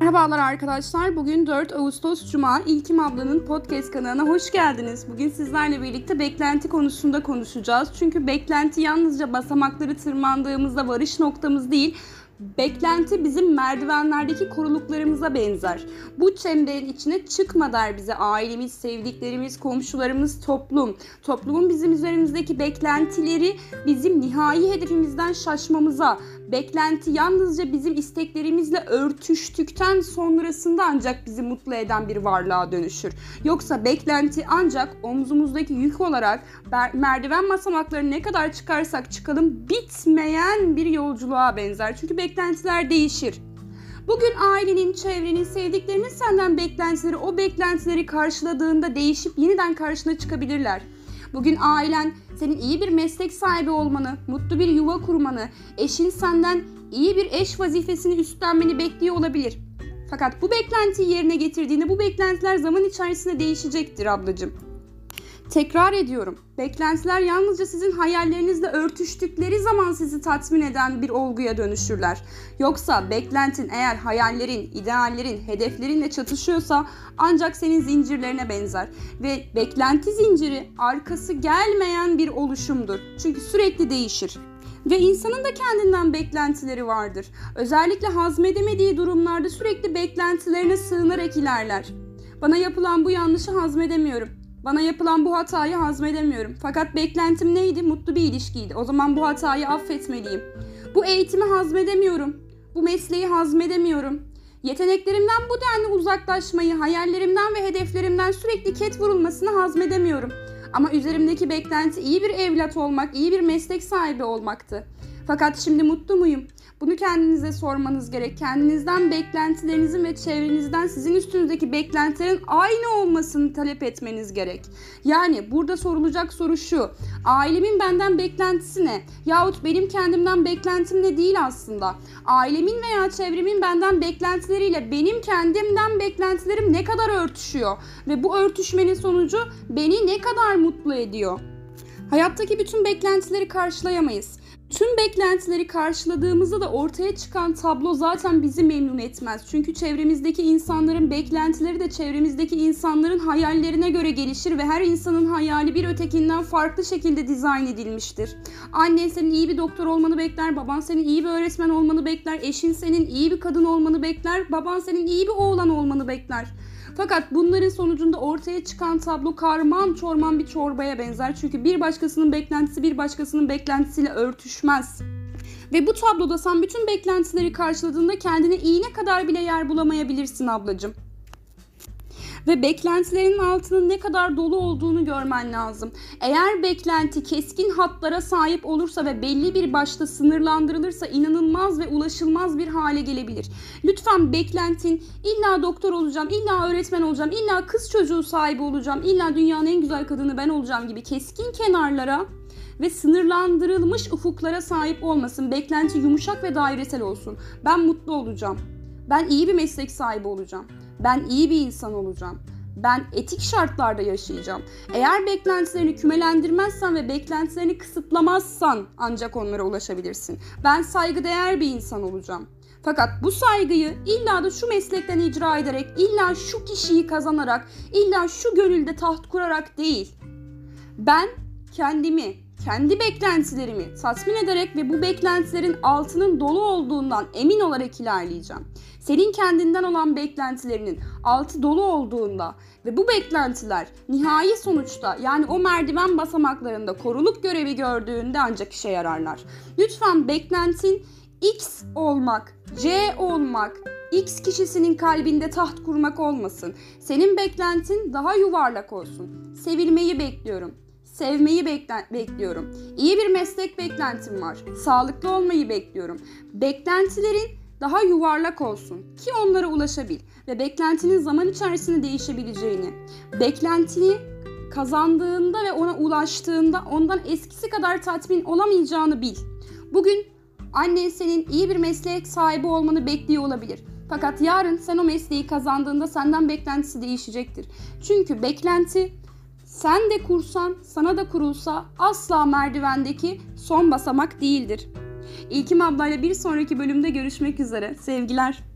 Merhabalar arkadaşlar. Bugün 4 Ağustos Cuma. İlkim ablanın podcast kanalına hoş geldiniz. Bugün sizlerle birlikte beklenti konusunda konuşacağız. Çünkü beklenti yalnızca basamakları tırmandığımızda varış noktamız değil, Beklenti bizim merdivenlerdeki koruluklarımıza benzer. Bu çemberin içine çıkma der bize ailemiz, sevdiklerimiz, komşularımız, toplum. Toplumun bizim üzerimizdeki beklentileri bizim nihai hedefimizden şaşmamıza, beklenti yalnızca bizim isteklerimizle örtüştükten sonrasında ancak bizi mutlu eden bir varlığa dönüşür. Yoksa beklenti ancak omzumuzdaki yük olarak merdiven basamaklarını ne kadar çıkarsak çıkalım bitmeyen bir yolculuğa benzer. Çünkü beklentiler değişir. Bugün ailenin, çevrenin, sevdiklerinin senden beklentileri o beklentileri karşıladığında değişip yeniden karşına çıkabilirler. Bugün ailen senin iyi bir meslek sahibi olmanı, mutlu bir yuva kurmanı, eşin senden iyi bir eş vazifesini üstlenmeni bekliyor olabilir. Fakat bu beklentiyi yerine getirdiğinde bu beklentiler zaman içerisinde değişecektir ablacığım. Tekrar ediyorum. Beklentiler yalnızca sizin hayallerinizle örtüştükleri zaman sizi tatmin eden bir olguya dönüşürler. Yoksa beklentin eğer hayallerin, ideallerin, hedeflerinle çatışıyorsa ancak senin zincirlerine benzer. Ve beklenti zinciri arkası gelmeyen bir oluşumdur. Çünkü sürekli değişir. Ve insanın da kendinden beklentileri vardır. Özellikle hazmedemediği durumlarda sürekli beklentilerine sığınarak ilerler. Bana yapılan bu yanlışı hazmedemiyorum bana yapılan bu hatayı hazmedemiyorum. Fakat beklentim neydi? Mutlu bir ilişkiydi. O zaman bu hatayı affetmeliyim. Bu eğitimi hazmedemiyorum. Bu mesleği hazmedemiyorum. Yeteneklerimden bu denli uzaklaşmayı, hayallerimden ve hedeflerimden sürekli ket vurulmasını hazmedemiyorum. Ama üzerimdeki beklenti iyi bir evlat olmak, iyi bir meslek sahibi olmaktı. Fakat şimdi mutlu muyum? Bunu kendinize sormanız gerek. Kendinizden beklentilerinizin ve çevrenizden sizin üstünüzdeki beklentilerin aynı olmasını talep etmeniz gerek. Yani burada sorulacak soru şu. Ailemin benden beklentisi ne? Yahut benim kendimden beklentim ne değil aslında. Ailemin veya çevremin benden beklentileriyle benim kendimden beklentilerim ne kadar örtüşüyor? Ve bu örtüşmenin sonucu beni ne kadar mutlu ediyor? Hayattaki bütün beklentileri karşılayamayız. Tüm beklentileri karşıladığımızda da ortaya çıkan tablo zaten bizi memnun etmez. Çünkü çevremizdeki insanların beklentileri de çevremizdeki insanların hayallerine göre gelişir ve her insanın hayali bir ötekinden farklı şekilde dizayn edilmiştir. Annen senin iyi bir doktor olmanı bekler, baban senin iyi bir öğretmen olmanı bekler, eşin senin iyi bir kadın olmanı bekler, baban senin iyi bir oğlan olmanı bekler. Fakat bunların sonucunda ortaya çıkan tablo karman çorman bir çorbaya benzer. Çünkü bir başkasının beklentisi bir başkasının beklentisiyle örtüşmez. Ve bu tabloda sen bütün beklentileri karşıladığında kendine iğne kadar bile yer bulamayabilirsin ablacığım ve beklentilerin altının ne kadar dolu olduğunu görmen lazım. Eğer beklenti keskin hatlara sahip olursa ve belli bir başta sınırlandırılırsa inanılmaz ve ulaşılmaz bir hale gelebilir. Lütfen beklentin illa doktor olacağım, illa öğretmen olacağım, illa kız çocuğu sahibi olacağım, illa dünyanın en güzel kadını ben olacağım gibi keskin kenarlara ve sınırlandırılmış ufuklara sahip olmasın. Beklenti yumuşak ve dairesel olsun. Ben mutlu olacağım. Ben iyi bir meslek sahibi olacağım. Ben iyi bir insan olacağım. Ben etik şartlarda yaşayacağım. Eğer beklentilerini kümelendirmezsen ve beklentilerini kısıtlamazsan ancak onlara ulaşabilirsin. Ben saygıdeğer bir insan olacağım. Fakat bu saygıyı illa da şu meslekten icra ederek, illa şu kişiyi kazanarak, illa şu gönülde taht kurarak değil. Ben kendimi, kendi beklentilerimi tatmin ederek ve bu beklentilerin altının dolu olduğundan emin olarak ilerleyeceğim. Senin kendinden olan beklentilerinin altı dolu olduğunda ve bu beklentiler nihai sonuçta yani o merdiven basamaklarında koruluk görevi gördüğünde ancak işe yararlar. Lütfen beklentin X olmak, C olmak, X kişisinin kalbinde taht kurmak olmasın. Senin beklentin daha yuvarlak olsun. Sevilmeyi bekliyorum sevmeyi bekliyorum. İyi bir meslek beklentim var. Sağlıklı olmayı bekliyorum. Beklentilerin daha yuvarlak olsun ki onlara ulaşabil ve beklentinin zaman içerisinde değişebileceğini, beklentini kazandığında ve ona ulaştığında ondan eskisi kadar tatmin olamayacağını bil. Bugün annen senin iyi bir meslek sahibi olmanı bekliyor olabilir. Fakat yarın sen o mesleği kazandığında senden beklentisi değişecektir. Çünkü beklenti sen de kursan, sana da kurulsa asla merdivendeki son basamak değildir. İlkim ablayla bir sonraki bölümde görüşmek üzere. Sevgiler.